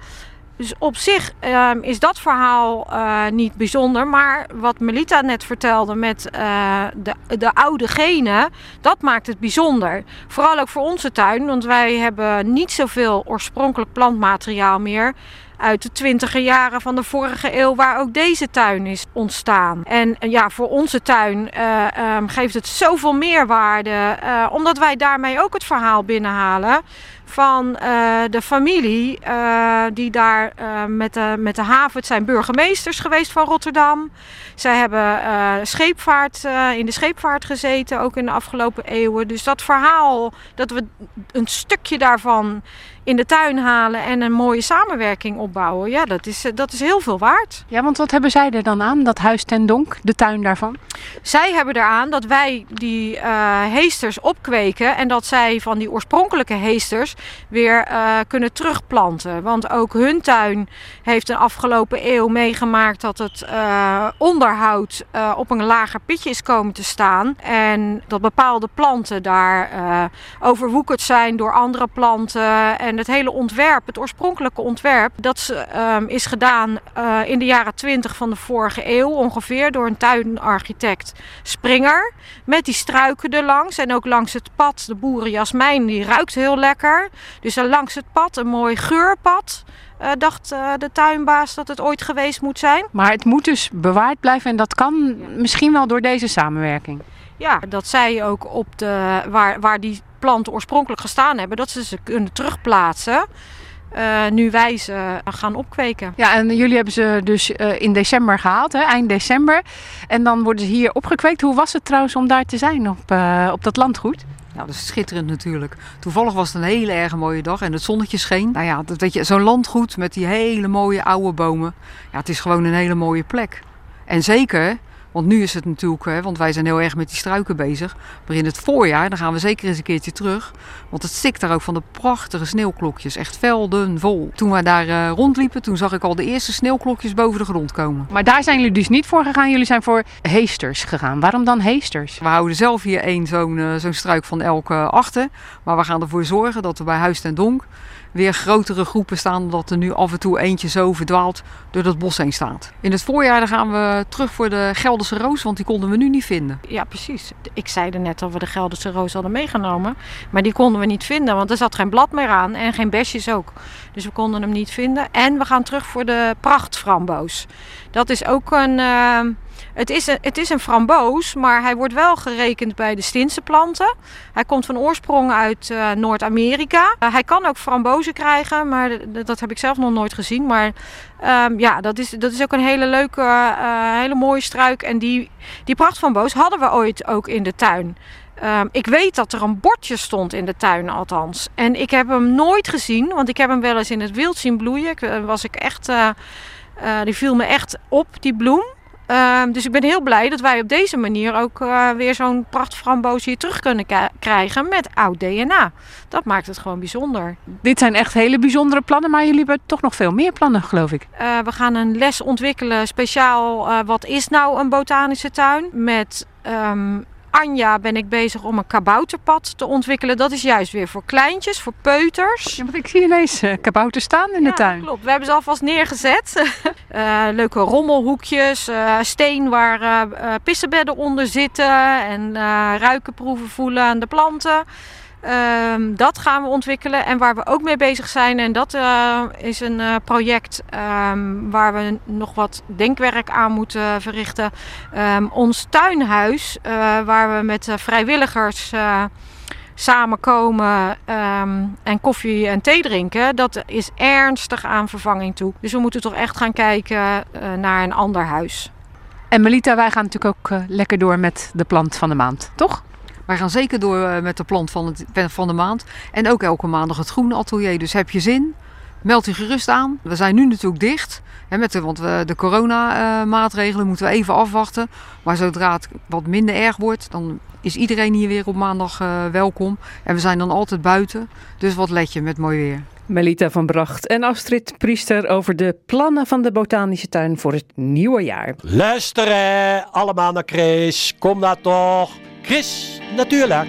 Dus op zich ehm, is dat verhaal eh, niet bijzonder. Maar wat Melita net vertelde met eh, de, de oude genen, dat maakt het bijzonder. Vooral ook voor onze tuin, want wij hebben niet zoveel oorspronkelijk plantmateriaal meer uit de twintiger jaren van de vorige eeuw, waar ook deze tuin is ontstaan. En ja, voor onze tuin eh, ehm, geeft het zoveel meerwaarde, eh, omdat wij daarmee ook het verhaal binnenhalen van eh, de familie die daar met, de, met de haven, het zijn burgemeesters geweest van Rotterdam. Zij hebben scheepvaart, in de scheepvaart gezeten, ook in de afgelopen eeuwen. Dus dat verhaal, dat we een stukje daarvan in de tuin halen en een mooie samenwerking opbouwen, ja, dat is, eh, dat is heel veel waard. Ja, want wat hebben zij er dan aan, dat huis ten donk, de tuin daarvan? Zij hebben eraan dat wij die eh, heesters opkweken en dat zij van die oorspronkelijke heesters weer eh, kunnen terugplanten. Want ook hun tuin heeft de afgelopen eeuw meegemaakt dat het onderhoud op een lager pitje is komen te staan. En dat bepaalde planten daar overwoekerd zijn door andere planten. En het hele ontwerp, het oorspronkelijke ontwerp, dat is, ehm, is gedaan eh, in de jaren 20 van de vorige eeuw ongeveer door een tuinarchitect Springer. Met die struiken erlangs en ook langs het pad. De boerenjasmijn die ruikt heel lekker. Dus er langs het pad een mooi geurpad. eh, dacht eh, de tuinbaas dat het ooit geweest moet zijn. Maar het moet dus bewaard blijven en dat kan misschien wel door deze samenwerking. Ja, dat zij ook op de, waar, waar die planten oorspronkelijk gestaan hebben, dat ze ze kunnen terugplaatsen. eh, nu wij ze gaan opkweken. Ja, en jullie hebben ze dus eh, in december gehaald, hè? eind december. En dan worden ze hier opgekweekt. Hoe was het trouwens om daar te zijn op, eh, op dat landgoed? Ja, dat is schitterend natuurlijk. Toevallig was het een hele erg mooie dag en het zonnetje scheen. Nou ja, dat weet je, zo'n landgoed met die hele mooie oude bomen. Ja, het is gewoon een hele mooie plek. En zeker, want nu is het natuurlijk, hè, want wij zijn heel erg met die struiken bezig. Maar in het voorjaar, dan gaan we zeker eens een keertje terug. Want het stikt daar ook van de prachtige sneeuwklokjes. Echt velden vol. Toen wij daar eh, rondliepen, toen zag ik al de eerste sneeuwklokjes boven de grond komen. Maar daar zijn jullie dus niet voor gegaan. Jullie zijn voor heesters gegaan. Waarom dan heesters? We houden zelf hier één zo'n eh, zo'n struik van elke achter. Maar we gaan ervoor zorgen dat we bij Huis ten Donk weer grotere groepen staan. Omdat er nu af en toe eentje zo verdwaald door dat bos heen staat. In het voorjaar dan gaan we terug voor de Gelderse roos, want die konden we nu niet vinden. Ja, precies. Ik zei er net dat we de Gelderse roos hadden meegenomen. Maar die konden we niet vinden, want er zat geen blad meer aan en geen besjes ook. Dus we konden hem niet vinden. En we gaan terug voor de prachtframboos. Dat is ook een... eh, het is, een, het is een framboos, maar hij wordt wel gerekend bij de Stinse planten. Hij komt van oorsprong uit eh, Noord-Amerika. Eh, hij kan ook frambozen krijgen, maar dat heb ik zelf nog nooit gezien. Maar ehm, ja, dat is, dat is ook een hele leuke, eh, hele mooie struik. En die, die prachtframboos hadden we ooit ook in de tuin. Ehm, ik weet dat er een bordje stond in de tuin althans. En ik heb hem nooit gezien, want ik heb hem wel eens in het wild zien bloeien. Was ik echt, die viel me echt op, die bloem. Ehm, dus ik ben heel blij dat wij op deze manier ook eh, weer zo'n prachtframboos hier terug kunnen krijgen met oud DNA. Dat maakt het gewoon bijzonder. Dit zijn echt hele bijzondere plannen, maar jullie hebben toch nog veel meer plannen, geloof ik. Eh, we gaan een les ontwikkelen speciaal eh, wat is nou een botanische tuin. Met ehm, Anja ben ik bezig om een kabouterpad te ontwikkelen. Dat is juist weer voor kleintjes, voor peuters. Ja, want ik zie ineens uh, kabouters staan in de tuin. Klopt, we hebben ze alvast neergezet. Eh, leuke rommelhoekjes, eh, steen waar eh eh, pissenbedden onder zitten en eh ruiken, proeven, voelen aan de planten. Ehm, dat gaan we ontwikkelen. En waar we ook mee bezig zijn, en dat eh, is een eh, project ehm, waar we nog wat denkwerk aan moeten verrichten. Ehm, ons tuinhuis, eh, waar we met vrijwilligers. samenkomen en koffie en thee drinken, dat is ernstig aan vervanging toe. Dus we moeten toch echt gaan kijken naar een ander huis. En Melita, wij gaan natuurlijk ook lekker door met de plant van de maand, toch? Wij gaan zeker door eh, met de plant van, het, van de maand. En ook elke maandag het groene atelier. Dus heb je zin, meld u gerust aan. We zijn nu natuurlijk dicht. Hè, met de, want we, de coronamaatregelen moeten we even afwachten. Maar zodra het wat minder erg wordt, dan is iedereen hier weer op maandag eh, welkom. En we zijn dan altijd buiten. Dus wat let je met mooi weer. Melita van Bracht en Astrid Priester over de plannen van de Botanische Tuin voor het nieuwe jaar. Luisteren allemaal naar Chris. Kom daar toch. Chris, natuurlijk.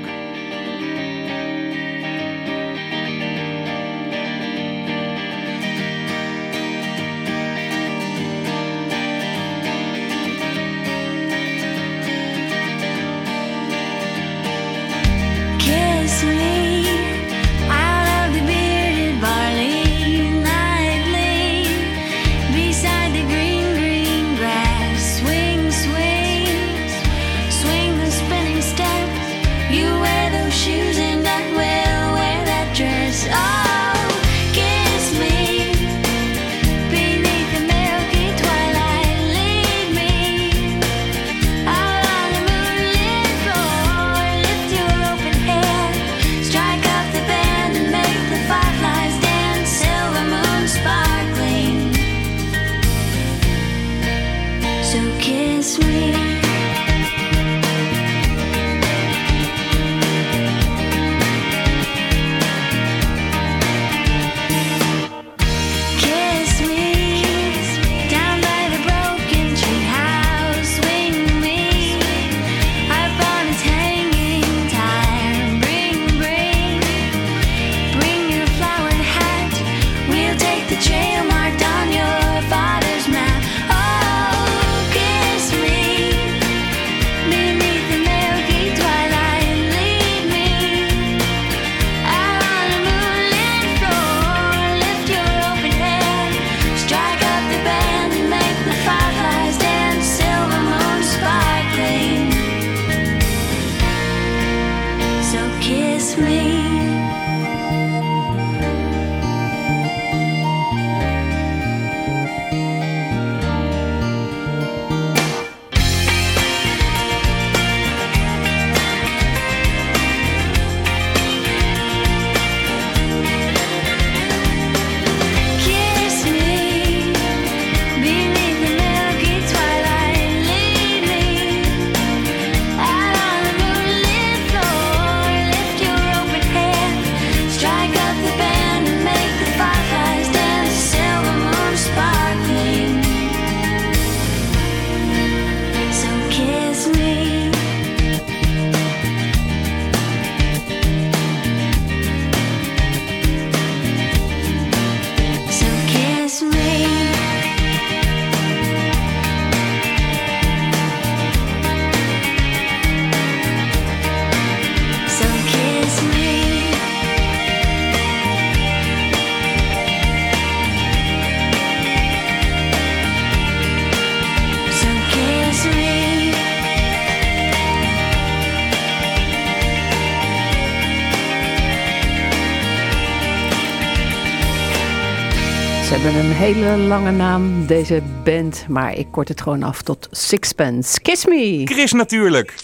Hebben een hele lange naam, deze band, maar ik kort het gewoon af tot Sixpence. Kiss me! Chris natuurlijk.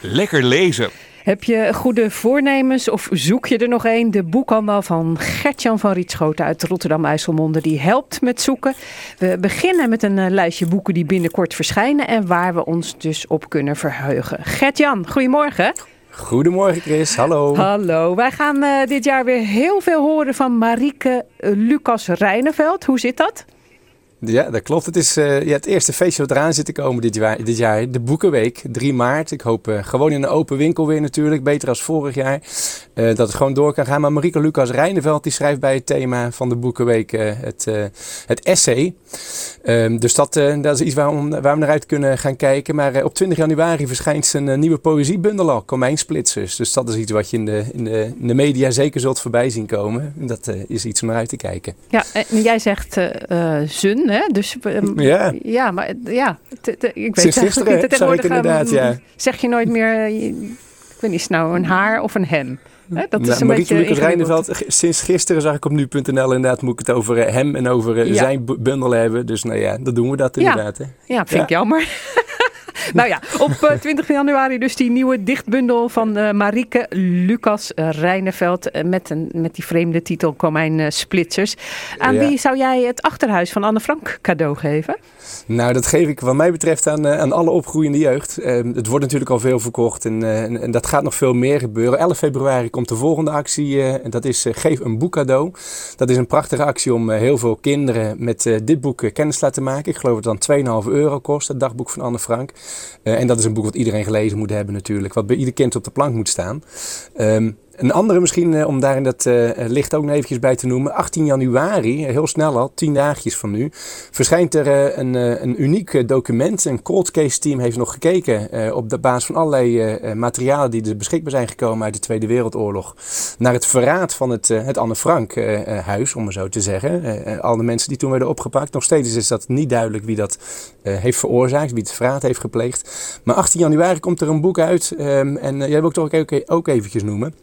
Lekker lezen. Heb je goede voornemens of zoek je er nog een? De boekhandel van Gertjan van Rietschoten uit Rotterdam-IJsselmonde, die helpt met zoeken. We beginnen met een eh, lijstje boeken die binnenkort verschijnen en waar we ons dus op kunnen verheugen. Gertjan, goedemorgen. Goedemorgen Chris, hallo. Hallo, wij gaan eh, dit jaar weer heel veel horen van Marieke eh, Lucas Rijneveld. Hoe zit dat? Ja, dat klopt. Het is eh, ja, het eerste feestje wat eraan zit te komen dit jaar. Dit jaar de Boekenweek, 3 maart. Ik hoop eh, gewoon in een open winkel weer natuurlijk, beter als vorig jaar. Eh, dat het gewoon door kan gaan. Maar Marieke Lucas Rijneveld die schrijft bij het thema van de Boekenweek het, het essay. Ehm, dus dat, dat is iets waar, om- waar we naar uit kunnen gaan kijken. Maar op 20 januari verschijnt zijn nieuwe poëziebundel al, Komijnsplitsers. Dus dat is iets wat je in de, in de, in de media zeker zult voorbij zien komen. Dat is iets om naar uit te kijken. Ja, en jij zegt eh hè? Dus, ehm, Ja. Ja, maar ja, te- te- ik weet Sinds gisteren, niet. ik ehm, inderdaad, ja. Zeg je nooit meer, eh, ik weet niet, is het nou een haar of een hem? Dat is Nou, een Marieke beetje Lucas. Rijneveld, sinds gisteren zag ik op nu.nl inderdaad, moet ik het over eh, hem en over eh, Ja. zijn bu- bundel hebben. Dus nou ja, dan doen we dat Ja. inderdaad. Hè. Ja, vind ik jammer. nou ja, op eh, 20 januari dus die nieuwe dichtbundel van eh Marieke Lucas eh, Rijneveld. eh, met, een, met die vreemde titel Komijn eh, Splitsers. Aan Ja. wie zou jij het achterhuis van Anne Frank cadeau geven? Nou, dat geef ik wat mij betreft aan, eh, aan alle opgroeiende jeugd. Eh, het wordt natuurlijk al veel verkocht en, eh, en, en dat gaat nog veel meer gebeuren. 11 februari komt de volgende actie eh, en dat is eh, Geef een boek cadeau. Dat is een prachtige actie om eh, heel veel kinderen met eh, dit boek eh, kennis te laten maken. Ik geloof dat het dan 2,5 euro kost, het dagboek van Anne Frank. Eh, en dat is een boek wat iedereen gelezen moet hebben natuurlijk, wat bij ieder kind op de plank moet staan. Ehm, een andere misschien, eh, om daar in dat eh, licht ook nog eventjes bij te noemen. 18 januari, eh, heel snel al, 10 dagjes van nu, verschijnt er eh, een, eh, een uniek eh, document. Een cold case team heeft nog gekeken eh, op de basis van allerlei eh, eh, materialen die er beschikbaar zijn gekomen uit de Tweede Wereldoorlog. Naar het verraad van het, eh, het Anne Frank eh, eh, huis, om maar zo te zeggen. Eh, eh, al de mensen die toen werden opgepakt. Nog steeds is dat niet duidelijk wie dat eh, heeft veroorzaakt, wie het verraad heeft gepleegd. Maar 18 januari komt er een boek uit. ehm, en eh, jij wil ik toch ook, ook eventjes noemen.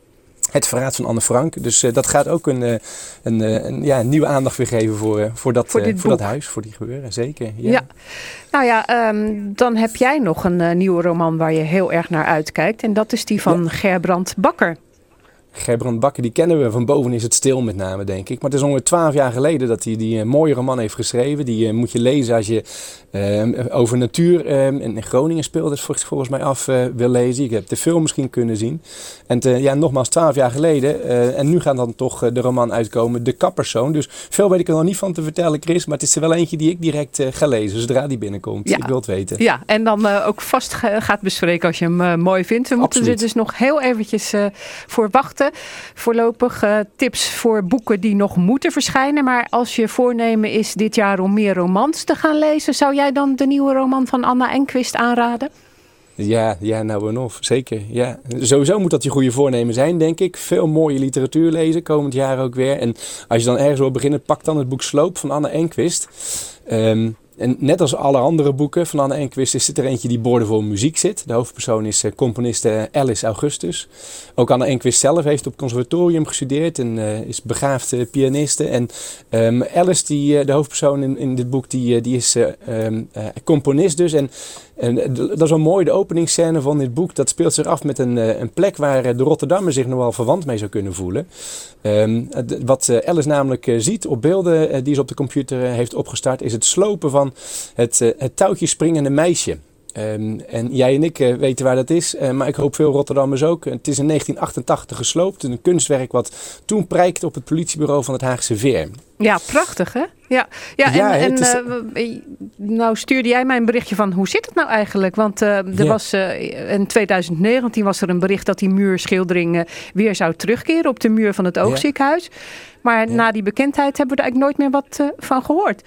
Het verraad van Anne Frank. Dus eh, dat gaat ook een, eh, een, eh, een, ja, nieuwe aandacht weer geven voor, voor, dat, Voor dat huis, voor die gebeuren. Zeker. Ja. Ja. Nou ja, ehm, dan heb jij nog een nieuwe roman waar je heel erg naar uitkijkt. En dat is die van Gerbrand Bakker. Gerbrand Bakker, die kennen we van boven is het stil met name, denk ik. Maar het is ongeveer twaalf jaar geleden dat hij die eh, mooie roman heeft geschreven. Die eh, moet je lezen als je eh, over natuur eh, in in Groningen speelt. Dat is vol- volgens mij af eh, wil lezen. Ik heb de film misschien kunnen zien. En ja, nogmaals, twaalf jaar geleden. en nu gaat dan toch de roman uitkomen, De Kapperzoon. Dus veel weet ik er nog niet van te vertellen, Chris. Maar het is er wel eentje die ik direct ga lezen, zodra die binnenkomt. Ja. Ik wil het weten. Ja, en dan ook vast gaat bespreken als je hem mooi vindt. We moeten er Absoluut. dus nog heel eventjes voor wachten. Voorlopig eh, tips voor boeken die nog moeten verschijnen. Maar als je voornemen is dit jaar om meer romans te gaan lezen... zou jij dan de nieuwe roman van Anna Enquist aanraden? Ja, ja, nou en of. Zeker. Ja. Sowieso moet dat je goede voornemen zijn, denk ik. Veel mooie literatuur lezen, komend jaar ook weer. En als je dan ergens wil beginnen, pak dan het boek Sloop van Anne Enquist. Ehm, en net als alle andere boeken van Anne Enquist is er eentje die boordevol muziek zit. De hoofdpersoon is eh, componiste Alice Augustus. Ook Anne Enquist zelf heeft op conservatorium gestudeerd en eh, is begaafde pianiste. En ehm, Alice, die, eh, de hoofdpersoon in, in dit boek, die, die is eh, ehm, eh, componist dus. En, en eh, dat is wel mooi, de openingsscène van dit boek. Dat speelt zich af met een, eh, een plek waar eh, de Rotterdammer zich nog wel verwant mee zou kunnen voelen. Ehm, wat Alice namelijk ziet op beelden die ze op de computer heeft opgestart, is het slopen van het, het touwtje springende meisje. Ehm, en jij en ik eh, weten waar dat is, eh, maar ik hoop veel Rotterdammers ook. Het is in 1988 gesloopt, een kunstwerk wat toen prijkte op het politiebureau van het Haagse Veer. Ja, prachtig hè? Ja, ja en, Ja, en is- eh, nou stuurde jij mij een berichtje van hoe zit het nou eigenlijk? Want er was in 2019 was er een bericht dat die muurschildering weer zou terugkeren op de muur van het oogziekenhuis. Maar na die bekendheid hebben we er eigenlijk nooit meer wat van gehoord.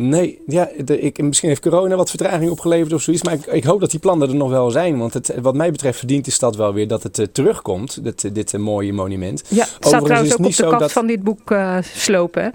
Nee, ja, de, ik, misschien heeft corona wat vertraging opgeleverd of zoiets. Maar ik, ik hoop dat die plannen er nog wel zijn. Want het, wat mij betreft verdient de stad wel weer dat het eh, terugkomt. Dit, eh, dit eh, mooie monument. Ja, het staat trouwens ook op de dat- van dit boek slopen.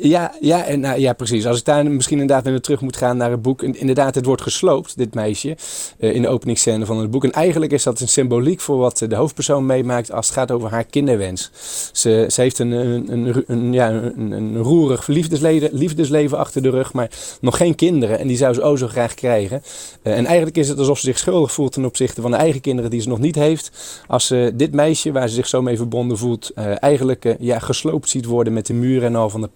Ja, ja, en, nou, ja, precies. Als ik daar misschien inderdaad weer terug moet gaan naar het boek. Inderdaad, het wordt gesloopt, dit meisje, eh, in de openingsscène van het boek. En eigenlijk is dat een symboliek voor wat eh, de hoofdpersoon meemaakt als het gaat over haar kinderwens. Ze, ze heeft een, een, een, ja, een, roerig liefdesleven, liefdesleven achter de rug, maar nog geen kinderen. En die zou ze o zo graag krijgen. Eh, en eigenlijk is het alsof ze zich schuldig voelt ten opzichte van de eigen kinderen die ze nog niet heeft. Als ze dit meisje, waar ze zich zo mee verbonden voelt, eigenlijk ja, gesloopt ziet worden met de muren en al van het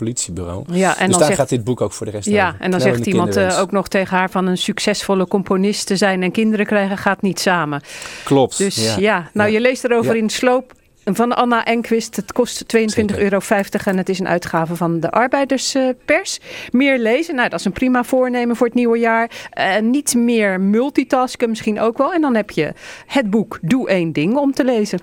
Ja, en dus dan daar zegt- gaat dit boek ook voor de rest Ja, over. en dan zegt iemand eh, ook nog tegen haar van een succesvolle componist te zijn en kinderen krijgen gaat niet samen. Klopt. Dus ja, ja. nou Ja. je leest erover in Sloop van Anna Enquist. Het kost 22,50 euro en het is een uitgave van de Arbeiderspers. meer lezen, nou dat is een prima voornemen voor het nieuwe jaar. Eh, niet meer multitasken misschien ook wel. En dan heb je het boek Doe één ding om te lezen.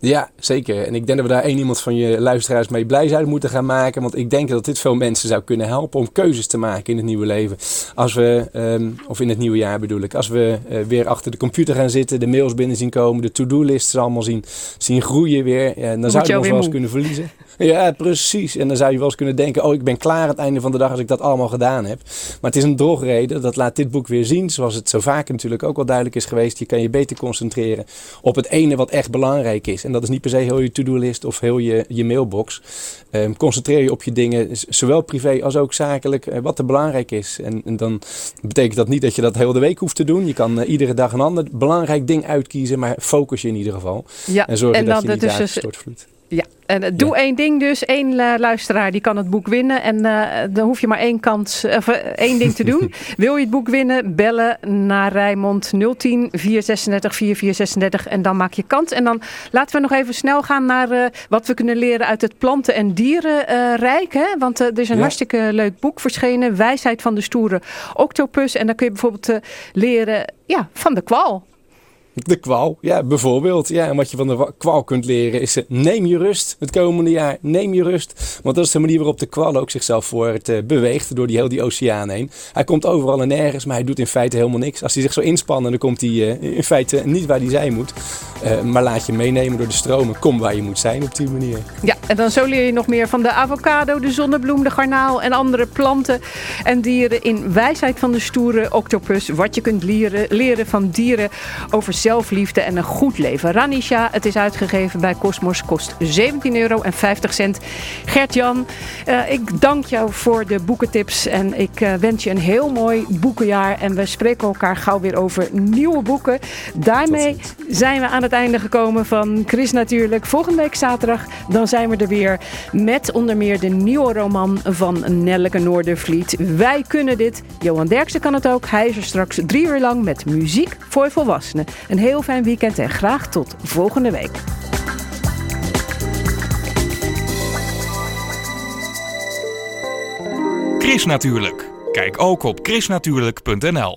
Ja, zeker. En ik denk dat we daar één iemand van je luisteraars mee blij zouden moeten gaan maken. Want ik denk dat dit veel mensen zou kunnen helpen om keuzes te maken in het nieuwe leven. Als we, ehm, of in het nieuwe jaar bedoel ik. Als we eh, weer achter de computer gaan zitten, de mails binnen zien komen, de to-do-lists allemaal zien, zien groeien weer. Ja, dan zou je je ons wel eens moe. kunnen verliezen. Ja, precies. En dan zou je wel eens kunnen denken, oh ik ben klaar aan het einde van de dag als ik dat allemaal gedaan heb. Maar het is een drogreden, dat laat dit boek weer zien. Zoals het zo vaak natuurlijk ook wel duidelijk is geweest. Je kan je beter concentreren op het ene wat echt belangrijk is. En dat is niet per se heel je to-do-list of heel je, je mailbox. Ehm, concentreer je op je dingen, zowel privé als ook zakelijk, eh, wat er belangrijk is. En, en dan betekent dat niet dat je dat heel de week hoeft te doen. Je kan eh, iedere dag een ander belangrijk ding uitkiezen, maar focus je in ieder geval. Ja, en zorg en dat dan je niet dus- stortvloeit. Ja, en eh, doe één ding dus. Één eh, luisteraar die kan het boek winnen. En eh, dan hoef je maar één, kans, of, één ding te doen. Wil je het boek winnen? Bellen naar Rijmond 010 436 4436 en dan maak je kans. En dan laten we nog even snel gaan naar wat we kunnen leren uit het planten- en dierenrijk. hè? Want er is een Ja. hartstikke leuk boek verschenen. Wijsheid van de stoere octopus. En dan kun je bijvoorbeeld leren ja, van de kwal. De kwal, ja, bijvoorbeeld. Ja, en wat je van de wa- kwal kunt leren is: eh, neem je rust het komende jaar. Neem je rust. Want dat is de manier waarop de kwal ook zichzelf voort eh, beweegt door die heel die oceaan heen. Hij komt overal en nergens, maar hij doet in feite helemaal niks. Als hij zich zo inspannen, dan komt hij eh, in feite niet waar hij zijn moet. Maar laat je meenemen door de stromen. Kom waar je moet zijn op die manier. Ja, en dan zo leer je nog meer van de avocado, de zonnebloem, de garnaal en andere planten en dieren in Wijsheid van de Stoere Octopus. Wat je kunt leren, leren van dieren over zelfliefde en een goed leven. Ranisha, het is uitgegeven bij Cosmos, kost 17,50 euro. Gert-Jan, eh, ik dank jou voor de boekentips en ik eh, wens je een heel mooi boekenjaar. En we spreken elkaar gauw weer over nieuwe boeken. Daarmee zijn we aan het einde gekomen van Chris Natuurlijk. Volgende week zaterdag dan zijn we er weer met onder meer de nieuwe roman van Nelleke Noordervliet. Wij kunnen dit. Johan Derksen kan het ook. Hij is er straks drie uur lang met muziek voor volwassenen. Een heel fijn weekend en graag tot volgende week. Chris Natuurlijk. Kijk ook op chrisnatuurlijk.nl